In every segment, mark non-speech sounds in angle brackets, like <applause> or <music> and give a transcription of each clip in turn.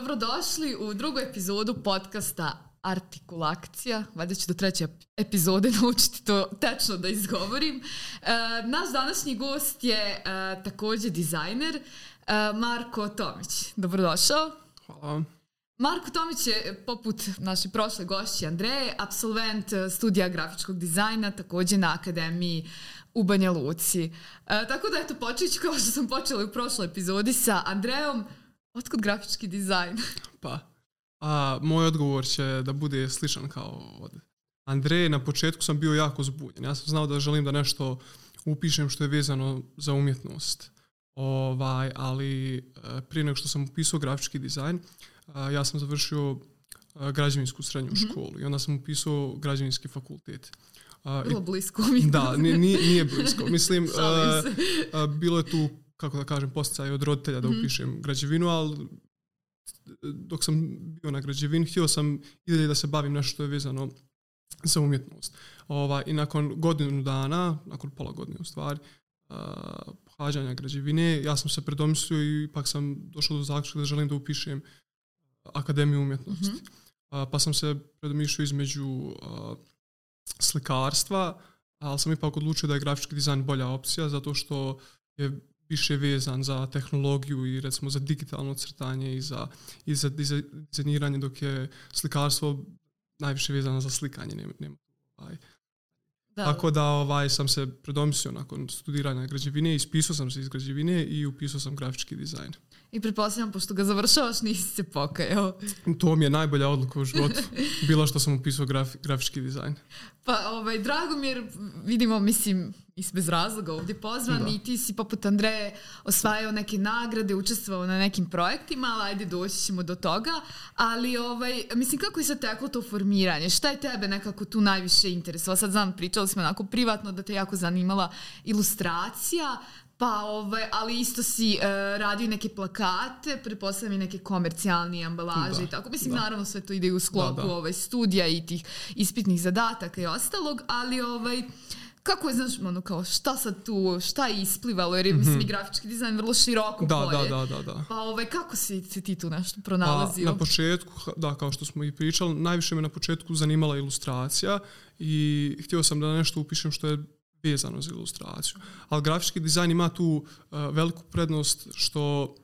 Dobrodošli u drugu epizodu podcasta Artikulakcija. Valjda ću do treće epizode <laughs> naučiti to tečno da izgovorim. E, naš današnji gost je e, također dizajner e, Marko Tomić. Dobrodošao. Hvala vam. Marko Tomić je, poput naše prošle gošće Andreje, absolvent studija grafičkog dizajna, također na Akademiji u Banja Luci. E, tako da, eto, počet kao što sam počela u prošloj epizodi sa Andrejom. Otkud grafički dizajn? <laughs> Pa, a, moj odgovor će da bude sličan kao od Andreje. Na početku sam bio jako zbunjen. Ja sam znao da želim da nešto upišem što je vezano za umjetnost. Ovaj, ali e, prije nego što sam upisao grafički dizajn, ja sam završio građevinsku srednju mm-hmm. školu i onda sam upisao građevinski fakultet. Vrlo blisko Da, nije, nije <laughs> blisko. Mislim, a, bilo je tu, kako da kažem, posticaj od roditelja da mhm. upišem građevinu, ali dok sam bio na građevini, htio sam i dalje da se bavim nešto što je vezano za umjetnost. Ova, I nakon godinu dana, nakon pola godine u stvari, uh, pohađanja građevine, ja sam se predomislio i ipak sam došao do zaključka da želim da upišem Akademiju umjetnosti. Mm -hmm. pa sam se predomišljao između uh, slikarstva, ali sam ipak odlučio da je grafički dizajn bolja opcija zato što je više vezan za tehnologiju i recimo za digitalno crtanje i za, i za dizajniranje dok je slikarstvo najviše vezano za slikanje. Nema, nema, ovaj. da. Tako da ovaj, sam se predomislio nakon studiranja građevine, ispisao sam se iz građevine i upisao sam grafički dizajn. I pretpostavljam, pošto ga završavaš, nisi se pokajao. To mi je najbolja odluka u životu. <laughs> Bilo što sam upisao graf, grafički dizajn. Pa, ovaj, drago mi jer vidimo, mislim, i bez razloga ovdje pozvan da. i ti si poput Andreje osvajao neke nagrade, učestvovao na nekim projektima, ali ajde doći ćemo do toga. Ali, ovaj, mislim, kako je sad teklo to formiranje? Šta je tebe nekako tu najviše interesovalo? Sad znam, pričali smo onako privatno da te jako zanimala ilustracija, Pa, ovaj, ali isto si uh, radio neke plakate, pretpostavljam i neke komercijalne ambalaže da, i tako. Mislim, da. naravno sve to ide u sklopu da, da. Ovaj, studija i tih ispitnih zadataka i ostalog, ali ovaj, kako je, znaš, ono, kao, šta sad tu, šta je isplivalo, jer je, mm -hmm. mislim, i grafički dizajn vrlo široko da, polje. Da, da, da, da. Pa, ovaj, kako si, si ti tu nešto pronalazio? Pa, na početku, da, kao što smo i pričali, najviše me na početku zanimala ilustracija i htio sam da nešto upišem što je vezano za ilustraciju. Ali grafički dizajn ima tu uh, veliku prednost što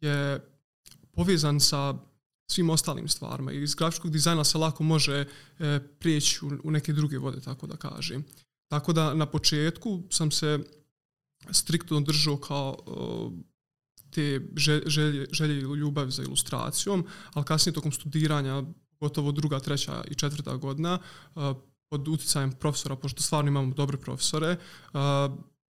je povezan sa svim ostalim stvarima i iz grafičkog dizajna se lako može e, prijeći u, neke druge vode, tako da kažem. Tako da na početku sam se striktno držao kao e, te želje, želje i ljubav za ilustracijom, ali kasnije tokom studiranja, gotovo druga, treća i četvrta godina, pod uticajem profesora, pošto stvarno imamo dobre profesore, uh,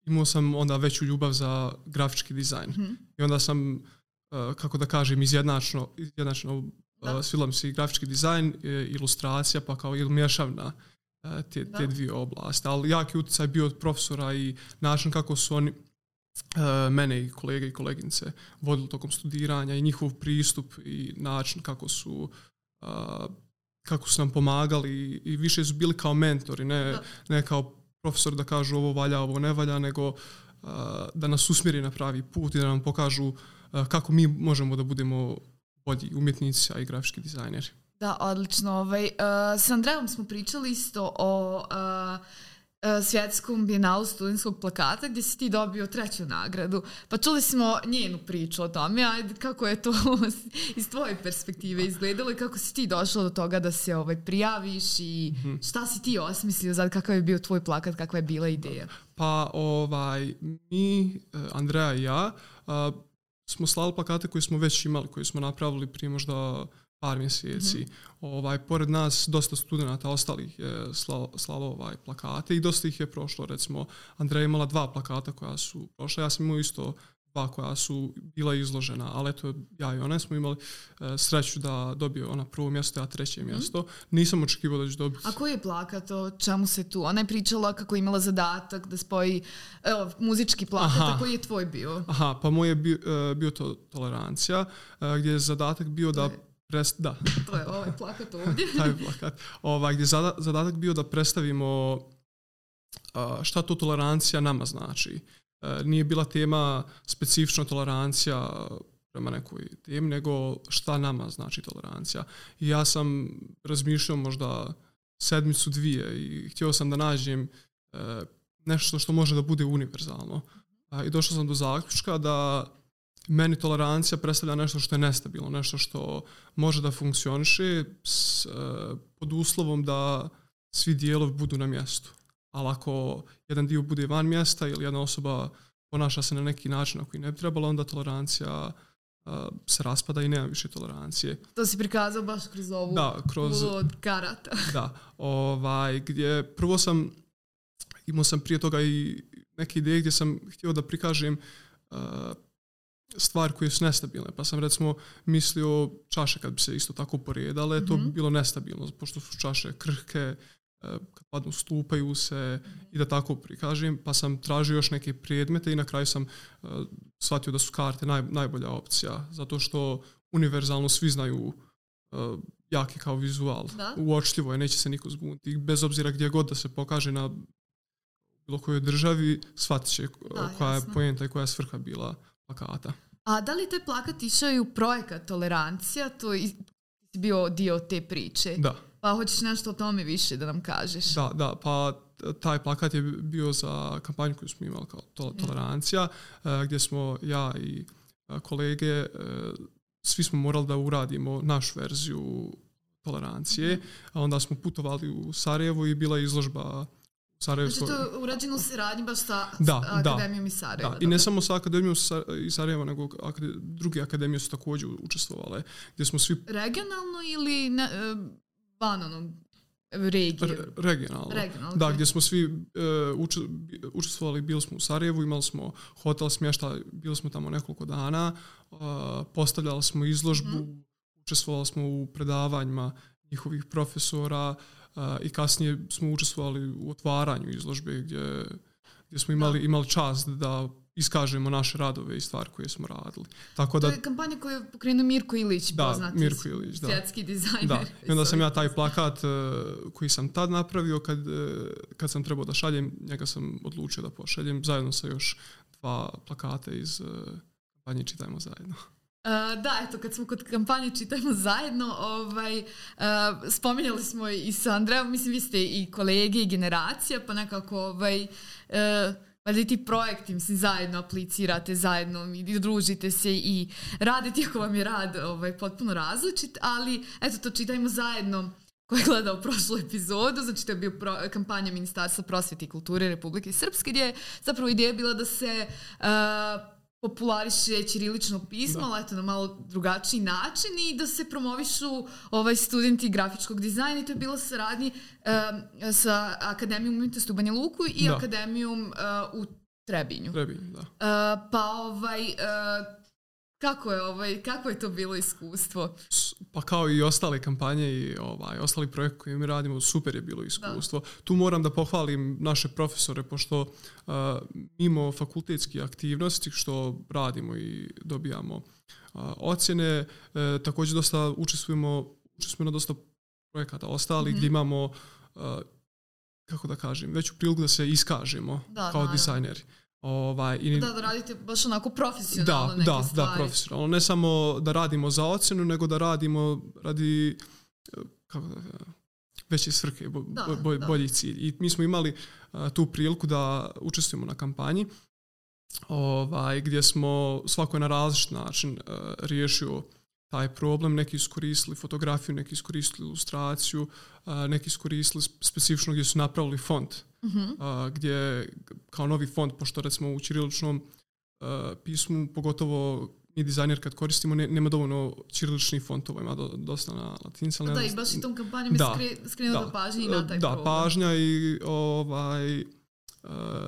imao sam onda veću ljubav za grafički dizajn. Mm -hmm. I onda sam, uh, kako da kažem, izjednačno, izjednačno uh, svila mi se i grafički dizajn, e, ilustracija, pa kao ili mješavna uh, te, te dvije oblasti. Ali jaki uticaj bio od profesora i način kako su oni uh, mene i kolege i koleginice vodili tokom studiranja i njihov pristup i način kako su uh, kako su nam pomagali i više su bili kao mentori, ne, ne kao profesor da kažu ovo valja, ovo ne valja, nego uh, da nas usmjeri na pravi put i da nam pokažu uh, kako mi možemo da budemo bolji umjetnici, a i grafički dizajneri. Da, odlično. Ovaj, uh, s Andrejom smo pričali isto o uh, svjetskom bijenalu studentskog plakata gdje si ti dobio treću nagradu. Pa čuli smo njenu priču o tome, ajde kako je to <laughs> iz tvoje perspektive izgledalo i kako si ti došla do toga da se ovaj prijaviš i mhm. šta si ti osmislio, sad kakav je bio tvoj plakat, kakva je bila ideja? Pa ovaj, mi, e, Andreja i ja, smo slali plakate koje smo već imali, koje smo napravili prije možda par mjeseci. Mm -hmm. ovaj, pored nas dosta studenta ostalih je slalo, slalo ovaj plakate i dosta ih je prošlo. Recimo, Andreja imala dva plakata koja su prošla. Ja sam imao isto dva koja su bila izložena, ali eto ja i ona smo imali e, sreću da dobije ona prvo mjesto, a treće mhm. mjesto. Nisam očekivao da će dobiti. A koji je plakat? O čemu se tu? Ona je pričala kako je imala zadatak da spoji evo, muzički plakat, Aha. a koji je tvoj bio? Aha, pa moj je bio, e, bio to tolerancija, e, gdje je zadatak bio da Pres, da. <laughs> To je ovaj plakat ovdje. <laughs> Taj plakat. Ovaj, gdje zada, zadatak bio da predstavimo uh, šta to tolerancija nama znači. Uh, nije bila tema specifična tolerancija prema nekoj temi, nego šta nama znači tolerancija. I ja sam razmišljao možda sedmicu dvije i htio sam da nađem e, nešto što može da bude univerzalno. I došao sam do zaključka da meni tolerancija predstavlja nešto što je nestabilno, nešto što može da funkcioniše s, e, pod uslovom da svi dijelovi budu na mjestu. Ali ako jedan dio bude van mjesta ili jedna osoba ponaša se na neki način na koji ne bi trebalo, onda tolerancija se raspada i nema više tolerancije. To si prikazao baš kroz ovu da, kroz, od karata. <laughs> Da, ovaj, gdje prvo sam, imao sam prije toga i neke ideje gdje sam htio da prikažem uh, stvari koje su nestabilne. Pa sam recimo mislio čaše kad bi se isto tako poredale, mm -hmm. to bi mhm. bilo nestabilno, pošto su čaše krhke, kad padnu stupaju se i da tako prikažem, pa sam tražio još neke predmete i na kraju sam uh, shvatio da su karte naj, najbolja opcija, zato što univerzalno svi znaju uh, jaki kao vizual. Da? Uočljivo je, neće se niko zbuniti. Bez obzira gdje god da se pokaže na bilo kojoj državi, shvatit će da, koja jasno. je pojenta i koja je svrha bila plakata. A da li taj plakat išao i u projekat Tolerancija? To je bio dio te priče. Da. Pa hoćeš nešto o tome više da nam kažeš? Da, da, pa taj plakat je bio za kampanju koju smo imali kao to, tolerancija, e, gdje smo ja i e, kolege, e, svi smo morali da uradimo našu verziju tolerancije, a onda smo putovali u Sarajevo i bila izložba Sarajevsko... Znači to je urađeno u saradnji baš sa da, Akademijom da, iz Sarajeva. Da. I ne samo sa Akademijom iz Sarajeva, nego druge akademije su također učestvovale. Gdje smo svi... Regionalno ili ne, van onog regije? Re, regionalno. regionalno. Da, gdje smo svi uh, učestvovali, bili smo u Sarajevu, imali smo hotel smješta, bili smo tamo nekoliko dana, uh, postavljali smo izložbu, mm. učestvovali smo u predavanjima njihovih profesora uh, i kasnije smo učestvovali u otvaranju izložbe gdje, gdje smo imali, da. imali čast da iskažemo naše radove i stvari koje smo radili. Tako da, to je kampanja koju je pokrenuo Mirko Ilić, da, poznati Mirko Ilić, da. svjetski dizajner. Da. I onda sam ja taj plakat uh, koji sam tad napravio, kad, uh, kad sam trebao da šaljem, njega sam odlučio da pošaljem zajedno sa još dva plakata iz uh, kampanje Čitajmo zajedno. Uh, da, eto, kad smo kod kampanje Čitajmo zajedno, ovaj, uh, spominjali smo i sa Andrejom, mislim, vi ste i kolege i generacija, pa nekako ovaj, uh, valjda i ti projekti, mislim, zajedno aplicirate, zajedno i družite se i radite ako vam je rad ovaj, potpuno različit, ali eto to čitajmo zajedno ko je gledao prošlu epizodu, znači to je bio pro, kampanja Ministarstva prosvjete i kulture Republike Srpske, gdje je zapravo ideja bila da se uh, populariše ćirilično pismo, ali eto na malo drugačiji način i da se promovišu ovaj studenti grafičkog dizajna i to je bilo saradnji um, sa Akademijom umjetnosti u Banja Luku i da. Akademijom uh, u Trebinju. Trebinju, da. Uh, pa ovaj, uh, Kako je, ovaj, kako je to bilo iskustvo? Pa kao i ostale kampanje i ovaj, ostali projekt koji mi radimo, super je bilo iskustvo. Da. Tu moram da pohvalim naše profesore, pošto uh, mimo fakultetskih aktivnosti što radimo i dobijamo uh, ocjene, uh, također dosta učestvujemo, učestvujemo na dosta projekata ostali mm -hmm. gdje imamo uh, kako da kažem, veću priliku da se iskažemo da, kao da, dizajneri. Ovaj, i, da, da radite baš onako profesionalno da, neke da, stvari. Da, profesionalno. Ne samo da radimo za ocjenu, nego da radimo radi kako da, veće svrhe, bo, da, bo, da. bolji cilj. I mi smo imali uh, tu priliku da učestvujemo na kampanji ovaj, gdje smo svako je na različit način uh, riješio taj problem, neki iskoristili fotografiju, neki iskoristili ilustraciju, uh, neki iskoristili specifično gdje su napravili font uh -huh. uh, gdje kao novi font, pošto recimo u ćiriličnom uh, pismu, pogotovo mi dizajner kad koristimo, ne, nema dovoljno ćiriličnih fontova, ima do, dosta na latinci. Da, i baš i tom kampanjom da, je skrenuo da, pažnje i na taj da, problem. Da, pažnja i ovaj, uh,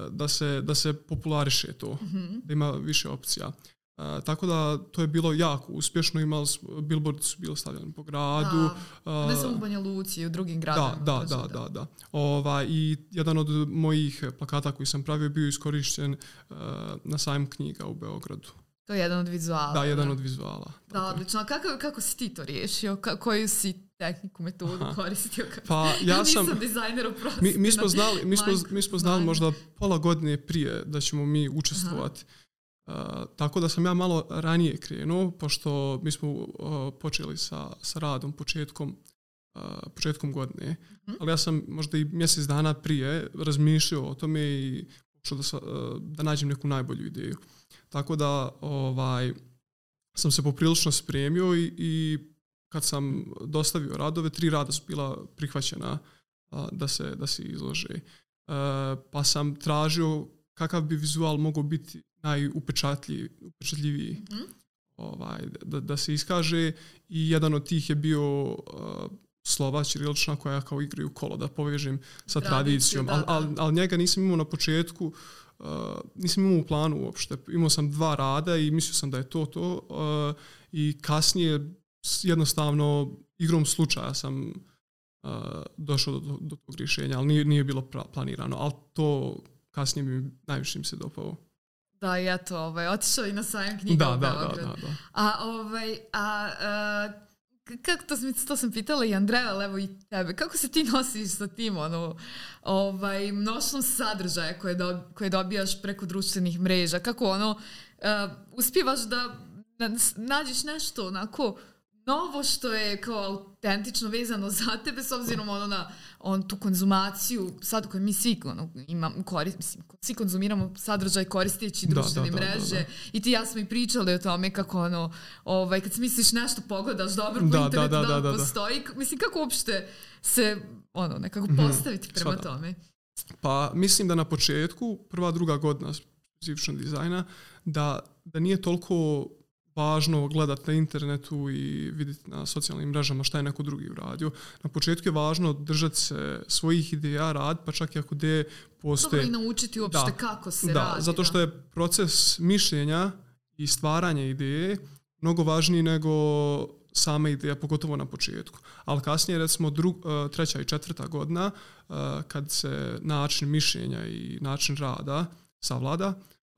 da, se, da se populariše to, uh -huh. da ima više opcija. Uh, tako da to je bilo jako uspješno, imali smo, billboard su bili stavljeni po gradu. Da, ne samo u Banja Luci, u drugim gradima. Da, da, da, da, da. Ova, I jedan od mojih plakata koji sam pravio bio iskorišćen uh, na sajmu knjiga u Beogradu. To je jedan od vizuala. Da, jedan od vizuala. Da, odlično. A kako, kako si ti to riješio? Ka, koju si tehniku, metodu Aha. koristio? Pa ja <laughs> sam... Nisam dizajner u mi, mi smo znali, mi smo, mi smo znali možda pola godine prije da ćemo mi učestvovati. Aha tako da sam ja malo ranije krenuo, pošto mi smo uh, počeli sa, sa radom početkom, uh, početkom godine, mm-hmm. ali ja sam možda i mjesec dana prije razmišljao o tome i pokušao da, sa, da nađem neku najbolju ideju. Tako da ovaj, sam se poprilično spremio i, i kad sam dostavio radove, tri rada su bila prihvaćena da se, da se izlože. pa sam tražio kakav bi vizual mogao biti najupečatljiviji mm -hmm. ovaj, da, da se iskaže i jedan od tih je bio uh, slova Čirilična koja kao igraju kolo da povežem sa tradicijom, ali al, al njega nisam imao na početku uh, nisam imao u planu uopšte. Imao sam dva rada i mislio sam da je to to uh, i kasnije jednostavno igrom slučaja sam uh, došao do, do tog rješenja, ali nije, nije bilo planirano, ali to kasnije mi najviše mi se dopao. Da, i eto, ovaj, otišao i na sajam knjiga da, u Beograd. Da, da, da, da. A, ovaj, a, a kako to, sam, to sam pitala i Andreja, ali evo i tebe, kako se ti nosiš sa tim ono, ovaj, mnoštvom sadržaja koje, do, koje dobijaš preko društvenih mreža, kako ono, uh, uspijevaš da nađeš nešto onako novo što je kao autentično vezano za tebe s obzirom ono na on tu konzumaciju sad koju mi svi ono, imam, korist, mislim, svi konzumiramo sadržaj koristeći društvene da, da, mreže. da, da, i ti ja smo i pričali o tome kako ono ovaj, kad misliš nešto pogledaš dobro po da, internetu da, da, da, da, postoji. Mislim kako uopšte se ono nekako mhm, postaviti prema Svada. tome? Pa mislim da na početku prva druga godina specifičnog dizajna da, da nije toliko važno gledati na internetu i vidjeti na socijalnim mrežama šta je neko drugi uradio. Na početku je važno držati se svojih ideja, rad, pa čak i ako gdje postoje... Dobro i naučiti uopšte da, kako se da, radi. Zato što je proces mišljenja i stvaranja ideje mnogo važniji nego sama ideja, pogotovo na početku. Ali kasnije, recimo, drug, e, treća i četvrta godina, e, kad se način mišljenja i način rada savlada, e,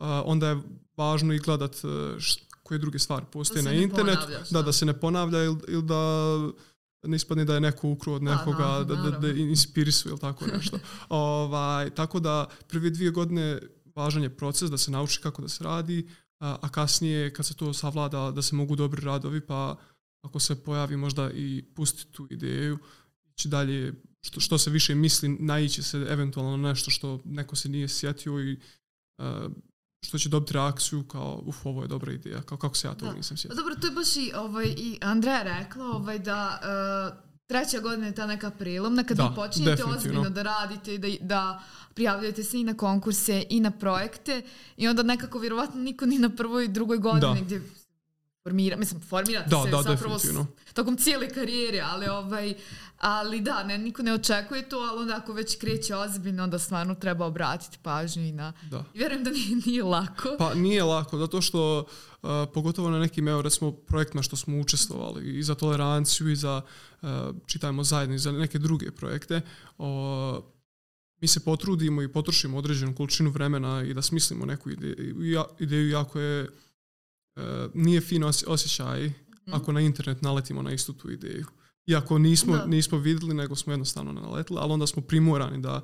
onda je važno i gledat koje druge stvari postoje na internetu, da, da se ne ponavlja ili, ili da ne ispadne da je neko ukruo od nekoga, da, da, da, da ili tako nešto. <laughs> ovaj, tako da prve dvije godine važan je proces da se nauči kako da se radi, a, a kasnije kad se to savlada da se mogu dobri radovi, pa ako se pojavi možda i pustiti tu ideju, ići dalje, što, što se više misli, naići se eventualno nešto što neko se nije sjetio i uh, što će dobiti reakciju kao uf, ovo je dobra ideja, kao kako se ja to da. nisam sjetio. Dobro, to je baš i, ovaj, i Andreja rekla ovaj, da uh, treća godina je ta neka prilomna kad da, vi počinjete ozbiljno da radite i da, da prijavljujete se i na konkurse i na projekte i onda nekako vjerovatno niko ni na prvoj i drugoj godini da. gdje formira, mislim, formirate da, se da, zapravo s, tokom cijele karijere, ali ovaj, ali da, ne, niko ne očekuje to, ali onda ako već kreće ozbiljno, onda stvarno treba obratiti pažnju i na... Da. I vjerujem da nije, nije lako. Pa nije lako, zato što uh, pogotovo na nekim, evo recimo, projektima što smo učestvovali i za toleranciju i za, uh, čitajmo zajedno, i za neke druge projekte, uh, mi se potrudimo i potrošimo određenu količinu vremena i da smislimo neku ideju, ideju jako je nije fino osjećaj mm. ako na internet naletimo na istu tu ideju. Iako nismo, da. nismo vidjeli, nego smo jednostavno naletili, ali onda smo primorani da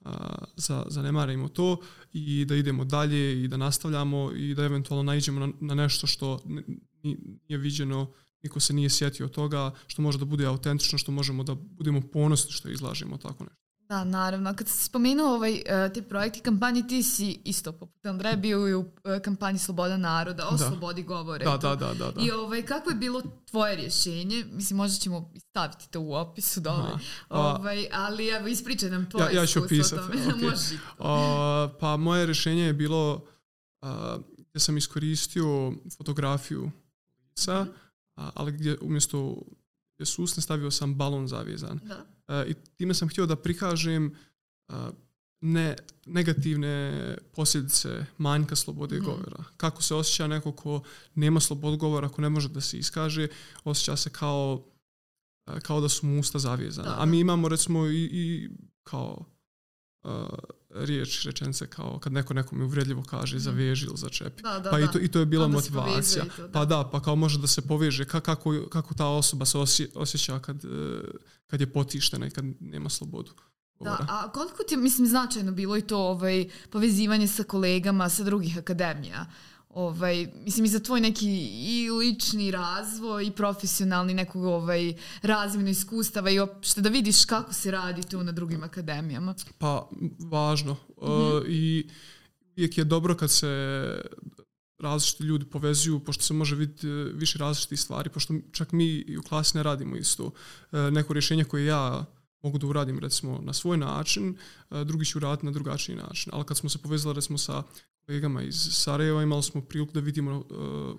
uh, za, zanemarimo to i da idemo dalje i da nastavljamo i da eventualno naiđemo na, na nešto što nije viđeno, niko se nije sjetio toga, što može da bude autentično, što možemo da budemo ponosni što izlažemo tako nešto. Da, naravno. Kad si spomenuo ovaj, uh, te projekti kampanje, ti si isto poput Andreja bio i u uh, kampanji Sloboda naroda, o da. slobodi govore. Da, da, da, da, da. I ovaj, kako je bilo tvoje rješenje? Mislim, možda ćemo staviti to u opisu dole. Ovaj, ali evo, ispričaj nam tvoje ja, ja ću opisati. Okay. uh, pa moje rješenje je bilo uh, gdje sam iskoristio fotografiju lica, mm -hmm. ali gdje umjesto susne stavio sam balon zavijezan. Da. Uh, I time sam htio da prikažem uh, ne, negativne posljedice manjka slobode mm. govora. Kako se osjeća neko ko nema slobod govora, ako ne može da se iskaže, osjeća se kao, uh, kao da su mu usta zavijezana. Da. A mi imamo recimo i, i kao uh, riječ, rečence kao kad neko nekome uvredljivo kaže mm. zaveži ili začepi. Da, da, pa da. I, to, i to je bila Onda motivacija. To, da. Pa da, pa kao može da se poveže Ka, kako, kako ta osoba se osje, osjeća kad, e, kad je potištena i kad nema slobodu. Da, a koliko ti mislim značajno bilo i to ovaj, povezivanje sa kolegama sa drugih akademija? Ovaj, mislim i za tvoj neki i lični razvoj i profesionalni nekog ovaj, razvojno iskustava i opšte da vidiš kako se radi tu na drugim akademijama? Pa, važno. Mm -hmm. uh, I uvijek je dobro kad se različiti ljudi povezuju, pošto se može vidjeti e, više različitih stvari, pošto čak mi u klasi ne radimo isto. E, neko rješenje koje ja mogu da uradim recimo na svoj način, e, drugi će uraditi na drugačiji način. Ali kad smo se povezali recimo sa kolegama iz Sarajeva imali smo priliku da vidimo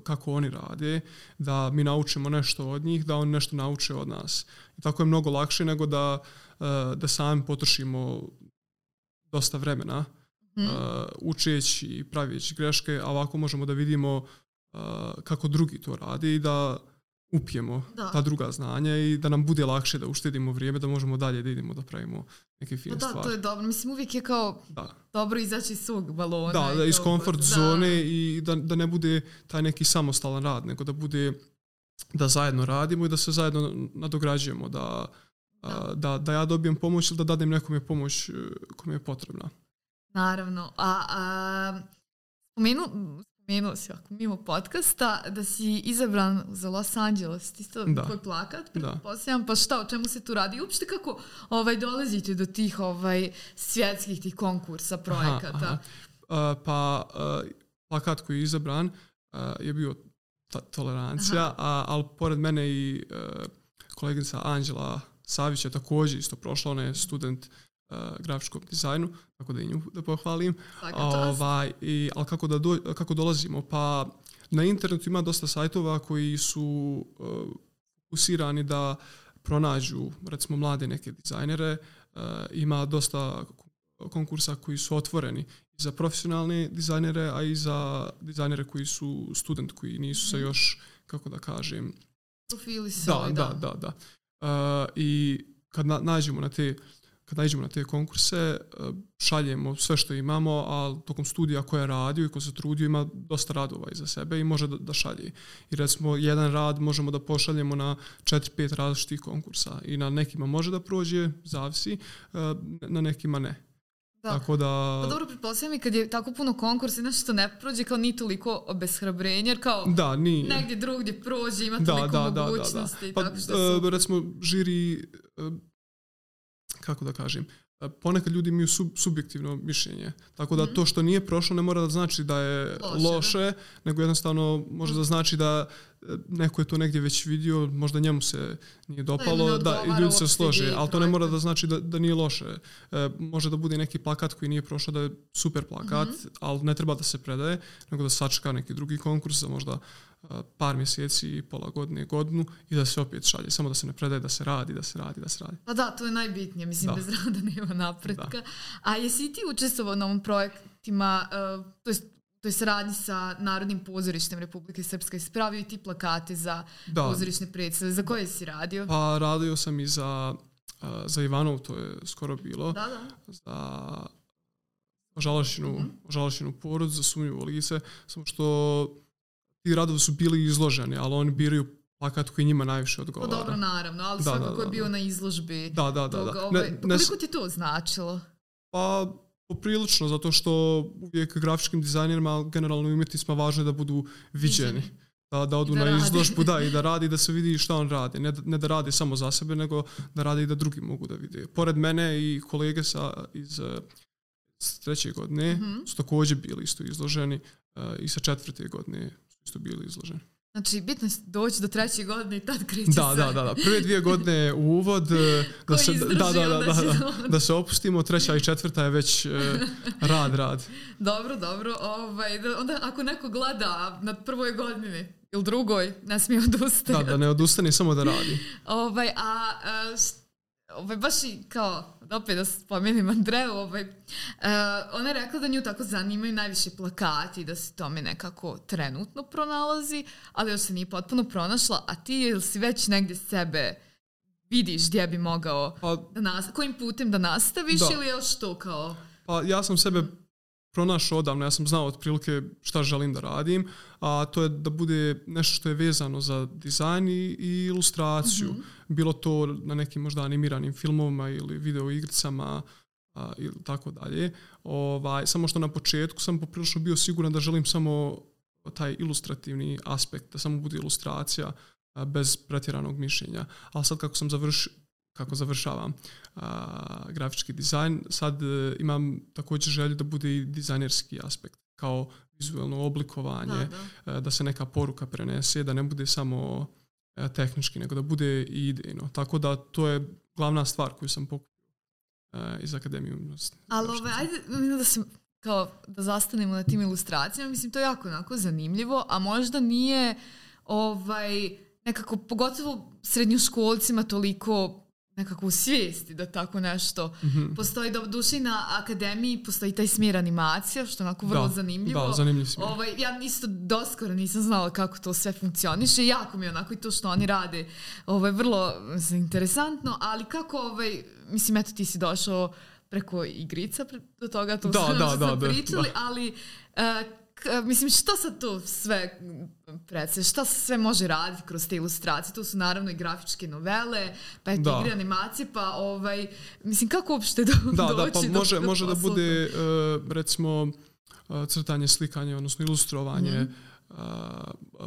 kako oni rade, da mi naučimo nešto od njih, da oni nešto nauče od nas. I tako je mnogo lakše nego da, da sami potrošimo dosta vremena mm. uh, učeći i pravići greške, a ovako možemo da vidimo kako drugi to radi i da upijemo da. ta druga znanja i da nam bude lakše da uštedimo vrijeme, da možemo dalje da idemo da pravimo neke fine pa da, stvari. to je dobro. Mislim, uvijek je kao da. dobro izaći iz svog balona. Da, da iz komfort da. zone i da, da ne bude taj neki samostalan rad, nego da bude da zajedno radimo i da se zajedno nadograđujemo, da, da. da, da ja dobijem pomoć ili da dadem nekome pomoć e, kome je potrebna. Naravno. A, a spomenu, spomenuo si ako mimo podcasta da si izabran za Los Angeles, isto da. tvoj plakat, pretpostavljam, pa šta, o čemu se tu radi? Uopšte kako ovaj, dolazite do tih ovaj, svjetskih tih konkursa, projekata? Aha, aha. Uh, pa uh, plakat koji je izabran uh, je bio ta tolerancija, a, ali pored mene i uh, kolegica Anđela Savić je također isto prošla, ona je student uh, grafičkom dizajnu, tako da i nju da pohvalim. Ovaj, i, ali kako, da do, kako dolazimo? Pa na internetu ima dosta sajtova koji su uh, fokusirani da pronađu recimo mlade neke dizajnere. Uh, ima dosta konkursa koji su otvoreni za profesionalne dizajnere, a i za dizajnere koji su student, koji nisu se mhm. još, kako da kažem... Profili se da, ovaj, da, da, da. Uh, I kad na, nađemo na te kad nađemo na te konkurse, e, šaljemo sve što imamo, a tokom studija koja je radio i ko se trudio ima dosta radova iza sebe i može da, da šalje. I recimo jedan rad možemo da pošaljemo na 4-5 različitih konkursa i na nekima može da prođe, zavisi, e, na nekima ne. Da. Tako da... Pa dobro, pretpostavljam i kad je tako puno konkursa, znaš što ne prođe kao ni toliko obeshrabrenja, jer kao da, nije. negdje drugdje prođe, ima toliko da, da, mogućnosti. Da, da, da. Pa, tako što su... recimo, žiri kako da kažem, e, ponekad ljudi imaju sub, subjektivno mišljenje. Tako da mm -hmm. to što nije prošlo ne mora da znači da je loše, loše nego jednostavno može da znači da neko je to negdje već vidio, možda njemu se nije dopalo, da, da i ljudi se slože, ali to ne mora da znači da, da nije loše. E, može da bude neki plakat koji nije prošao da je super plakat, mm -hmm. ali ne treba da se predaje, nego da sačeka neki drugi konkurs, da možda par mjeseci, pola godine, godinu i da se opet šalje. Samo da se ne predaje, da se radi, da se radi, da se radi. Pa da, to je najbitnije. Mislim, da. bez rada nema napretka. Da. A jesi ti učestvovao na ovom projektima, uh, to je to je saradnji sa Narodnim pozorištem Republike Srpske. Spravio i ti plakate za da. pozorišne predstave. Za koje si radio? Pa radio sam i za, za Ivanov, to je skoro bilo. Da, da. Za žalašinu, mm -hmm. žalašinu porod, za sumnjivo lice. Samo što ti radovi su bili izloženi, ali oni biraju plakat koji njima najviše odgovara. Pa dobro, naravno, ali da, svakako da, da, je bio da. na izložbi. Da, da, da. Toga, da. Ovaj, ne, pa koliko ti to značilo? Pa, poprilično, zato što uvijek grafičkim dizajnerima, generalno umjetnicima, važno je da budu viđeni. Da, da odu da na radi. izložbu, da, i da radi, da se vidi šta on radi. Ne, ne da radi samo za sebe, nego da radi i da drugi mogu da vide. Pored mene i kolege sa, iz, iz treće godine mm -hmm. su također bili isto izloženi uh, i sa četvrte godine isto bili izloženi. Znači, bitno je doći do treće godine i tad kreće da, sve. Da, da, da. Prve dvije godine u uvod, <laughs> e, da, se, da, da, da, da, da, da se opustimo, treća i četvrta je već uh, rad, rad. Dobro, dobro. Ovaj, da, onda ako neko gleda na prvoj godini ili drugoj, ne smije odustati. Da, da ne odustane, samo da radi. ovaj, a, a ovaj, baš i kao, opet da spomenem Andreju, ovaj, uh, ona je rekla da nju tako zanimaju najviše plakati, da se tome nekako trenutno pronalazi, ali još se nije potpuno pronašla, a ti ili si već negdje sebe vidiš gdje bi mogao pa, da nas, kojim putem da nastaviš da. ili još to kao... Pa ja sam sebe pronašao odavno, ja sam znao otprilike šta želim da radim, a to je da bude nešto što je vezano za dizajn i, i ilustraciju. Mm -hmm. Bilo to na nekim možda animiranim filmovima ili video igricama a, ili tako dalje. Ovaj, samo što na početku sam poprilično bio siguran da želim samo taj ilustrativni aspekt, da samo bude ilustracija bez pretjeranog mišljenja. Ali sad kako sam završio, kako završavam a, grafički dizajn, sad e, imam također želju da bude i dizajnerski aspekt, kao vizualno oblikovanje, da, da. E, da se neka poruka prenese, da ne bude samo e, tehnički, nego da bude i idejno. Tako da to je glavna stvar koju sam pokupio iz Akademije umjetnosti. Ali ove, ajde da se kao da zastanemo na tim ilustracijama, mislim to je jako onako zanimljivo, a možda nije ovaj nekako pogotovo srednjoškolcima toliko nekako u svijesti da tako nešto mm-hmm. postoji do duše na akademiji postoji taj smjer animacija što je onako vrlo da, zanimljivo da, zanimljiv ovaj, ja isto doskoro nisam znala kako to sve funkcioniše jako mi je onako i to što oni rade ovaj, vrlo interesantno ali kako ovaj, mislim eto ti si došao preko igrica do toga to da, da, da, da, pričali da. ali uh, mislim, što sad to sve predse, šta se sve može raditi kroz te ilustracije? To su naravno i grafičke novele, pa je to igre animacije, pa ovaj, mislim, kako uopšte do, da, doći da, pa do, može, do može da bude, uh, recimo, uh, crtanje, slikanje, odnosno ilustrovanje, mm uh,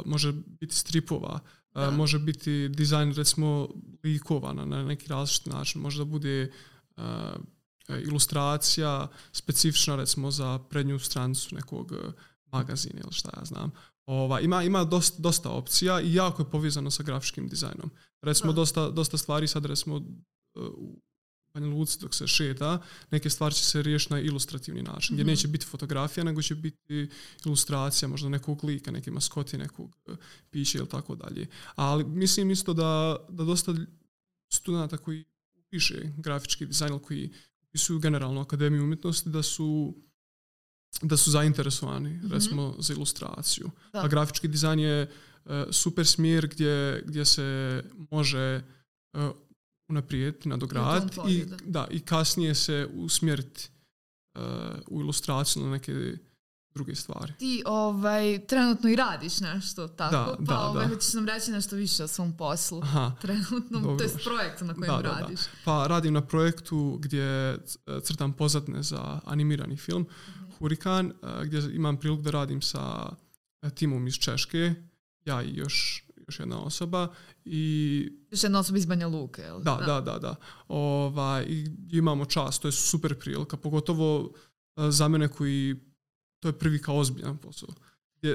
može biti stripova, da. može biti dizajn, recimo, likova na, neki različit način, može da bude ilustracija specifična recimo za prednju stranicu nekog magazin ili šta ja znam. Ova, ima ima dosta, dosta opcija i jako je povezano sa grafičkim dizajnom. Recimo, dosta, dosta stvari sad recimo u Banja Luci dok se šeta, neke stvari će se riješiti na ilustrativni način, gdje mm -hmm. neće biti fotografija, nego će biti ilustracija, možda nekog lika, neke maskoti, nekog e, pića ili tako dalje. Ali mislim isto da, da dosta studenta koji piše grafički dizajn, koji upisuju generalno Akademiju umjetnosti, da su da su zainteresovani mm -hmm. recimo za ilustraciju. Da. A grafički dizajn je uh, super smjer gdje, gdje se može uh, unaprijediti, nadograditi i, da. da. i kasnije se usmjeriti uh, u ilustraciju na neke druge stvari. Ti ovaj, trenutno i radiš nešto tako, da, pa da, ovaj, da. hoćeš nam reći nešto više o svom poslu Aha, trenutno, dobro. to je projekt na kojem da, da, radiš. Da. Pa radim na projektu gdje crtam pozadne za animirani film. -hmm Hurikan, gdje imam priliku da radim sa timom iz Češke, ja i još, još jedna osoba. I, još jedna osoba iz Banja Luke, jel? Da, da, da. da. Ova, I imamo čast, to je super prilika, pogotovo za mene koji, to je prvi kao ozbiljan posao.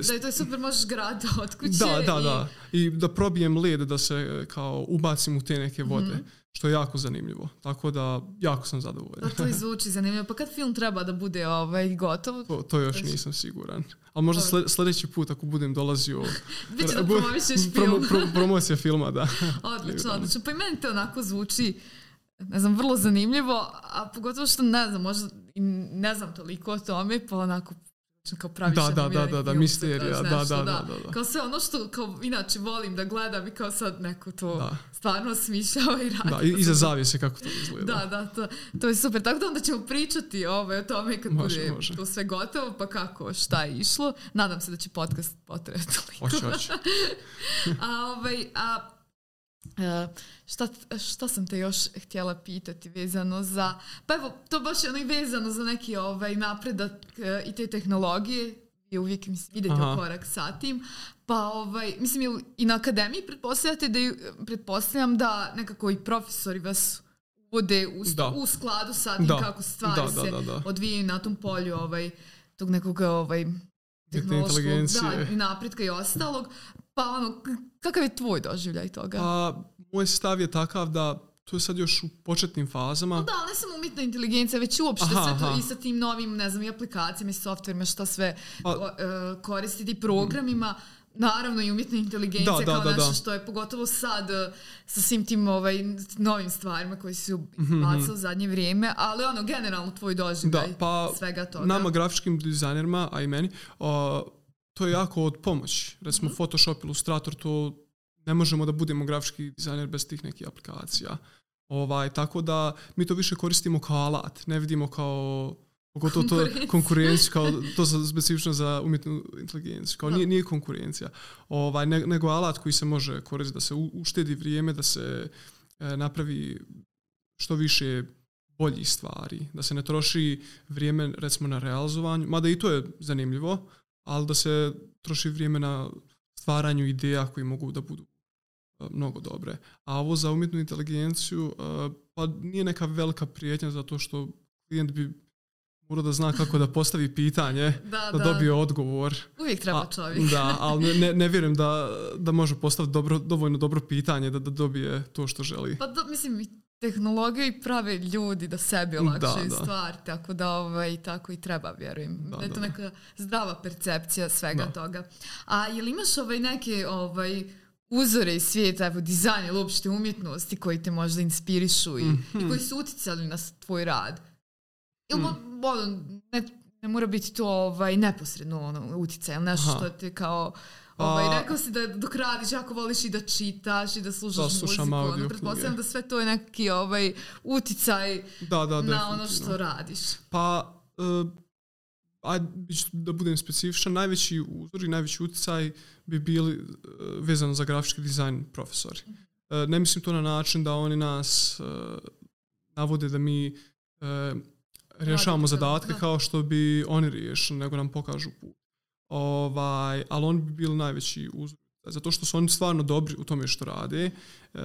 Gdje, da, to je super, možeš grad <laughs> od kuće. Da, da, i... da. I da probijem led, da se kao ubacim u te neke vode. Mm što je jako zanimljivo. Tako da, jako sam zadovoljan. Da, to zvuči zanimljivo. Pa kad film treba da bude ovaj, gotov? To, to još nisam siguran. Ali možda sled, sljedeći put ako budem dolazio... <laughs> Biće da promovišeš film. Promo, pro, promocija filma, da. <laughs> odlično, odlično. Pa i meni to onako zvuči ne znam, vrlo zanimljivo, a pogotovo što ne znam, možda ne znam toliko o tome, pa onako kao praviš da, da, da, da, da, misterija, da, da, da, da, da, Kao sve ono što kao inače volim da gledam i kao sad neko to da. stvarno smišljava i radi. Da, i, iza zavise kako to izgleda. Da, da, to, to je super. Tako da onda ćemo pričati ovaj, o tome kad može, bude može. to sve gotovo, pa kako, šta je išlo. Nadam se da će podcast potrebati toliko. Hoće, hoće. <laughs> a, ovaj, a Uh, šta, šta sam te još htjela pitati vezano za, pa evo, to baš je ono i vezano za neki ovaj napredak uh, i te tehnologije, je uvijek mislim, idete Aha. u korak sa tim, pa ovaj, mislim i na akademiji pretpostavljate da pretpostavljam da nekako i profesori vas uvode u, da. u skladu sa tim da. kako stvari da, da, se da, da. odvijaju na tom polju ovaj, tog nekog ovaj, tehnološkog da, i napretka i ostalog. Pa ono, kakav je tvoj doživljaj toga? Pa, moj stav je takav da to je sad još u početnim fazama. No da, ne samo umjetna inteligencija, već uopšte aha, sve to aha. i sa tim novim, ne znam, i aplikacijama i softverima, šta sve pa, uh, koristiti programima. Naravno i umjetna inteligencija da, kao da, nešto da. što je pogotovo sad uh, sa svim tim ovaj, novim stvarima koji su mm -hmm. u zadnje vrijeme, ali ono, generalno tvoj doživljaj da, pa, svega toga. Nama grafičkim dizajnerima, a i meni, uh, to je jako od pomoći. Recimo mm -hmm. Photoshop, Illustrator, to ne možemo da budemo grafički dizajner bez tih nekih aplikacija. Ovaj, tako da mi to više koristimo kao alat, ne vidimo kao pogotovo to konkurenciju, kao to za, specifično za umjetnu inteligenciju, kao nije, nije konkurencija, ovaj, ne, nego alat koji se može koristiti da se uštedi vrijeme, da se e, napravi što više boljih stvari, da se ne troši vrijeme recimo na realizovanju, mada i to je zanimljivo, ali da se troši vrijeme na stvaranju ideja koji mogu da budu uh, mnogo dobre. A ovo za umjetnu inteligenciju uh, pa nije neka velika prijetnja zato što klijent bi morao da zna kako da postavi pitanje, <laughs> da, da, da dobije odgovor. Uvijek treba čovjek. da, <laughs> ali ne, ne vjerujem da, da može postaviti dobro, dovoljno dobro pitanje da, da dobije to što želi. Pa do, mislim, tehnologiju i prave ljudi da sebi olakšaju da, stvar, tako da ovaj, tako i treba, vjerujem. Da, da je to da. neka zdrava percepcija svega da. toga. A je li imaš ovaj neke ovaj, uzore iz svijeta, evo, dizajn ili uopšte umjetnosti koji te možda inspirišu i, mm -hmm. i koji su uticali na tvoj rad? Ili mm. ono, ne, ne mora biti to ovaj, neposredno ono, uticaj, ili nešto Aha. što te kao Ovaj, rekao si da dok radiš jako voliš i da čitaš i da slušaš da, muziku. Audio, pretpostavljam da sve to je neki ovaj, uticaj da, da, na ono što radiš. Pa, uh, ajde da budem specifičan, najveći uzor i najveći uticaj bi bili uh, vezano za grafički dizajn profesori. Uh, ne mislim to na način da oni nas uh, navode da mi uh, rješavamo zadatke da. kao što bi oni riješili, nego nam pokažu put. Ovaj, ali oni bi bili najveći uzor. Zato što su oni stvarno dobri u tome što rade e,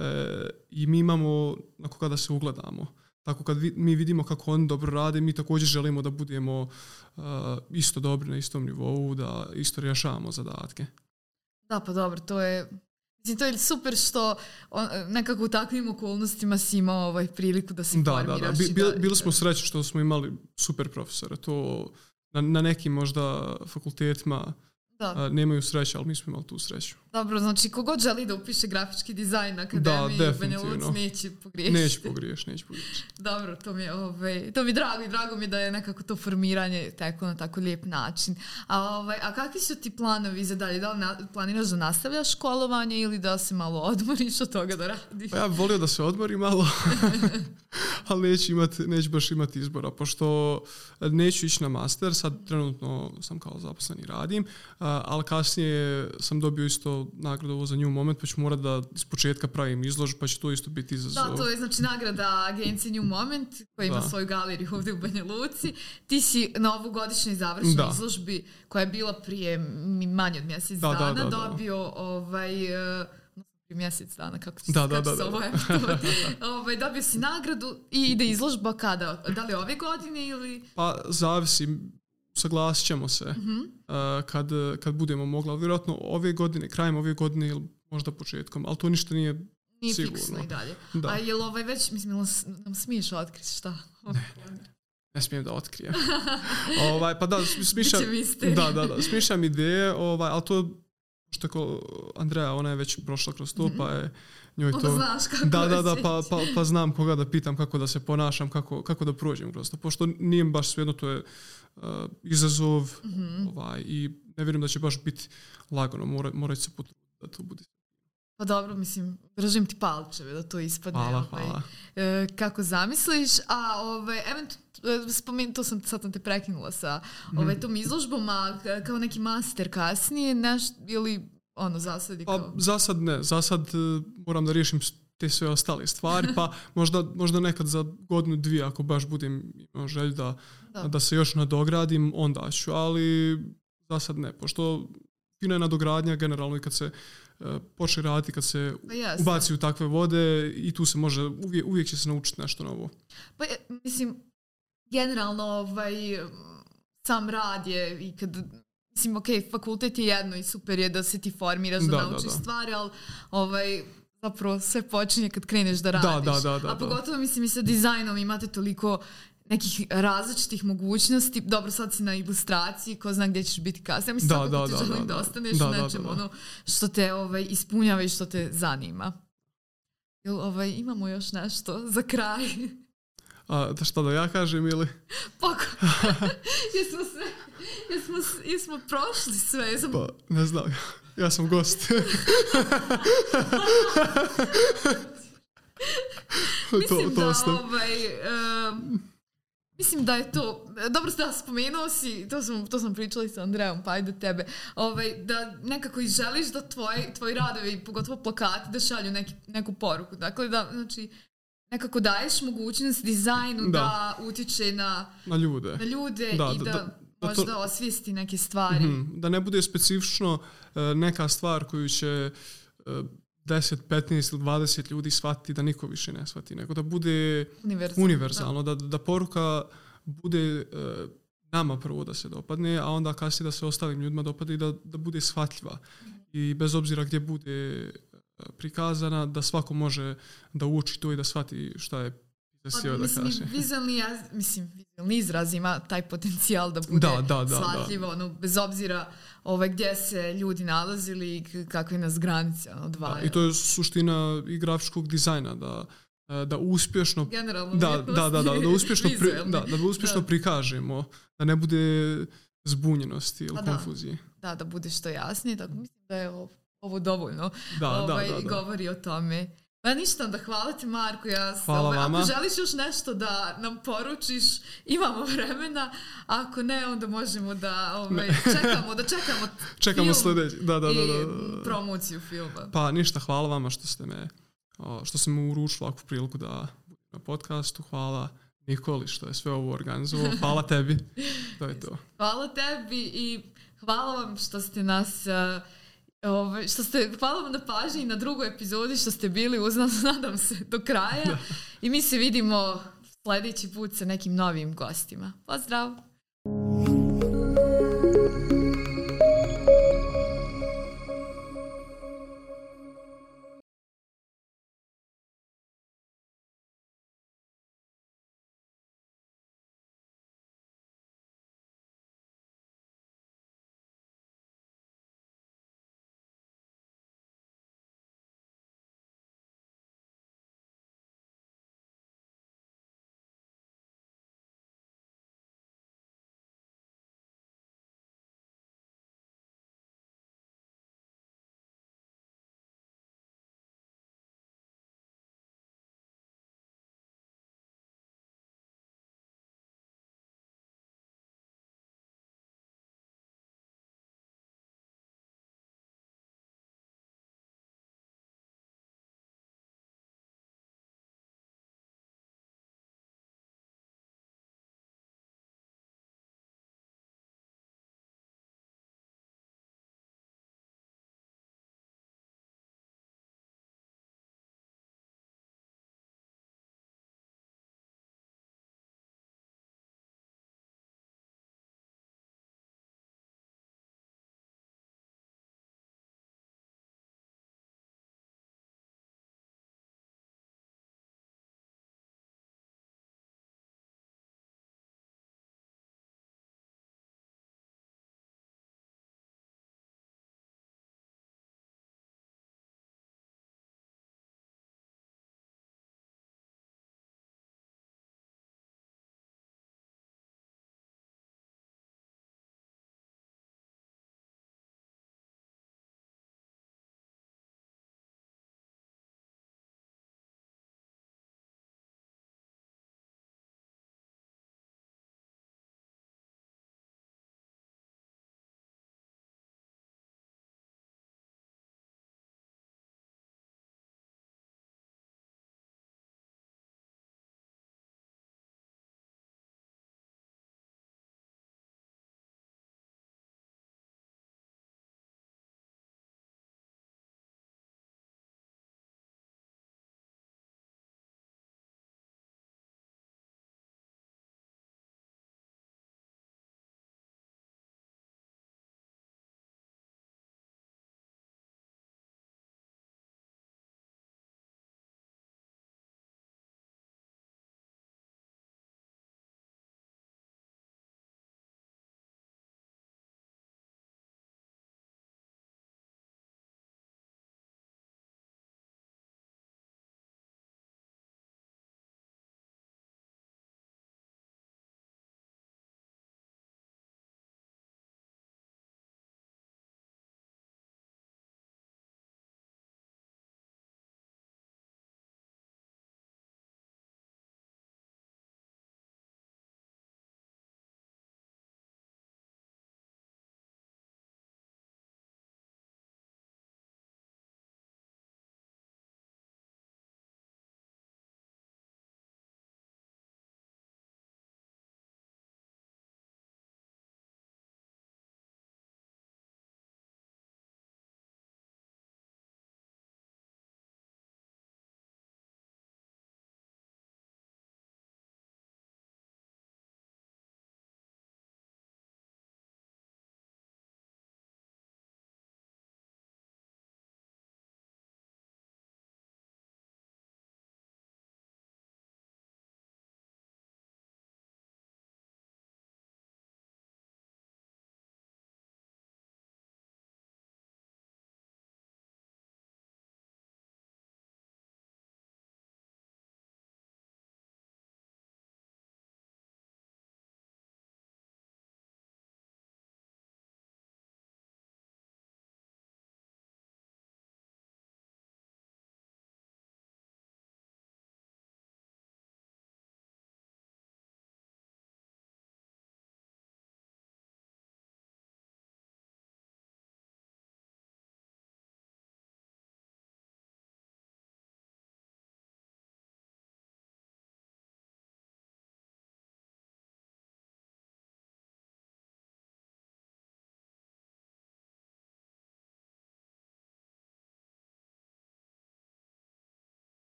i mi imamo na koga da se ugledamo. Tako kad vi, mi vidimo kako oni dobro rade, mi također želimo da budemo uh, isto dobri na istom nivou, da isto rješavamo zadatke. Da, pa dobro, to je Mislim, to je super što on, nekako u takvim okolnostima si imao ovaj priliku da se da, formiraš. Da, da. Bi, bil, bili smo srećni što smo imali super profesora. To na, na nekim možda fakultetima da. Nemaju sreće, ali mi smo imali tu sreću. Dobro, znači kogod želi da upiše grafički dizajn na akademiji da, Banja Luc neće pogriješiti. Neće pogriješiti, neće pogriješiti. Dobro, to mi je, ovaj, to mi drago i drago mi da je nekako to formiranje teklo na tako lijep način. A, ovaj, a kakvi su ti planovi za dalje? Da li na, planiraš da nastavljaš školovanje ili da se malo odmoriš od toga da radiš? Pa ja bih volio da se odmori malo, <laughs> ali neću, imati, neću baš imati izbora, pošto neću ići na master, sad trenutno sam kao zaposleni radim, ali kasnije sam dobio isto nagradu ovo za nju moment, pa ću morat da iz početka pravim izložbu, pa će to isto biti izazov. Da, to je znači nagrada agencije New Moment, koja ima da. svoju galeriju ovdje u Banja Luci. Ti si na ovogodišnjoj završnoj da. izložbi, koja je bila prije manje od mjesec da, dana, da, da, dobio ovaj... Uh, mjesec dana, kako se, da, da, da, da. Ovaj, <laughs> ovaj, dobio si nagradu i ide izložba kada? Da li ove godine ili... Pa zavisi, saglasit ćemo se mm -hmm. uh, kad, kad budemo mogli, ali vjerojatno ove godine, krajem ove godine ili možda početkom, ali to ništa nije nije sigurno. fiksno i dalje. Da. A je li ovaj već, mislim, nam smiješ otkriti šta? Ne, ne, ne smijem da otkrijem. <laughs> ovaj, pa da, smišljam, da, da, da, smišljam ideje, ovaj, ali to što ko Andreja, ona je već prošla kroz to, mm -hmm. pa je njoj to... znaš kako da, da, da, pa, pa, pa znam koga da pitam kako da se ponašam, kako, kako da prođem kroz to. Pošto nije baš svejedno, to je uh, izazov mm -hmm. ovaj, i ne vjerujem da će baš biti lagano, mora, mora se potruditi da to bude. Pa dobro, mislim, držim ti palčeve da to ispadne. Hvala, ovaj, hvala. E, kako zamisliš, a ovaj, eventualno, spomen, to sam, sad sam te prekinula sa mm. ovaj, tom izložbom, a kao neki master kasnije, neš, ili ono, zasad pa, kao... Pa, za sad ne, za sad uh, moram da riješim te sve ostale stvari, pa <laughs> možda, možda nekad za godinu, dvije, ako baš budem imao želj da, da. da se još nadogradim, onda ću, ali za sad ne, pošto fina je nadogradnja generalno i kad se uh, počne raditi, kad se pa ubaci u takve vode i tu se može, uvijek, uvijek će se naučiti nešto novo. Pa mislim, generalno ovaj, sam rad je i kad mislim, ok, fakultet je jedno i super je da se ti formiraš, da, da naučiš da, da. stvari, ali ovaj, zapravo sve počinje kad kreneš da radiš. Da, da, da, da, A pogotovo mislim i sa dizajnom imate toliko nekih različitih mogućnosti. Dobro, sad si na ilustraciji, ko zna gdje ćeš biti kasnije. Mislim, da, da, da, da, da, ostaneš da, nečem da, da. ono što te ovaj, ispunjava i što te zanima. Jel, ovaj, imamo još nešto za kraj? A, da šta da ja kažem ili? <laughs> Pa, <laughs> jesmo sve, jesmo, jesmo prošli sve. Jesmo... Pa, ne znam. Ja sam gost. <laughs> mislim to, to da ovaj, um, mislim da je to dobro ste da spomenuo si to sam, to sam pričala i sa Andreom pa ajde tebe. Ovaj, da nekako i želiš da tvoji, tvoji radovi pogotovo plakati da šalju neki, neku poruku. Dakle da znači nekako daješ mogućnost dizajnu da, da utječe na, na ljude, na ljude da, i da, da, da možda to, osvijesti neke stvari. Mm, da ne bude specifično uh, neka stvar koju će uh, 10, 15 ili 20 ljudi shvatiti da niko više ne shvati, nego da bude univerzalno, univerzalno da. da, da poruka bude uh, nama prvo da se dopadne, a onda kasnije da se ostalim ljudima dopadne i da, da bude shvatljiva. I bez obzira gdje bude prikazana, da svako može da uči to i da shvati šta je Pa, da mislim, vizualni, mislim, vizualni izraz ima taj potencijal da bude da, da, da, shvatljivo, da. Ono, bez obzira ovaj, gdje se ljudi nalazili i kakve nas granice ono, Da, I to je suština i grafičkog dizajna, da da uspješno Generalno da, da, da, da, da, <laughs> uspješno pri, da, da uspješno da. prikažemo da ne bude zbunjenosti ili pa konfuzije. Da, da bude što jasnije, tako mislim da je ovo, ovo dovoljno da, ovaj, da, da, da. govori o tome. Pa ništa, da hvala ti Marko. Ja hvala ovaj, vama. Ako želiš još nešto da nam poručiš, imamo vremena. Ako ne, onda možemo da ovaj, <laughs> čekamo, da čekamo Čekamo sljedeći, da, da, da, da, da. promociju filma. Pa ništa, hvala vama što ste me, što ste me uručili ovakvu priliku da na podcastu. Hvala Nikoli što je sve ovo organizovao. Hvala tebi. To je <laughs> to. Hvala tebi i hvala vam što ste nas uh, Ove, ovaj, što ste, hvala vam na pažnji na drugoj epizodi što ste bili uz nas, <laughs> nadam se, do kraja. I mi se vidimo sljedeći put sa nekim novim gostima. Pozdrav!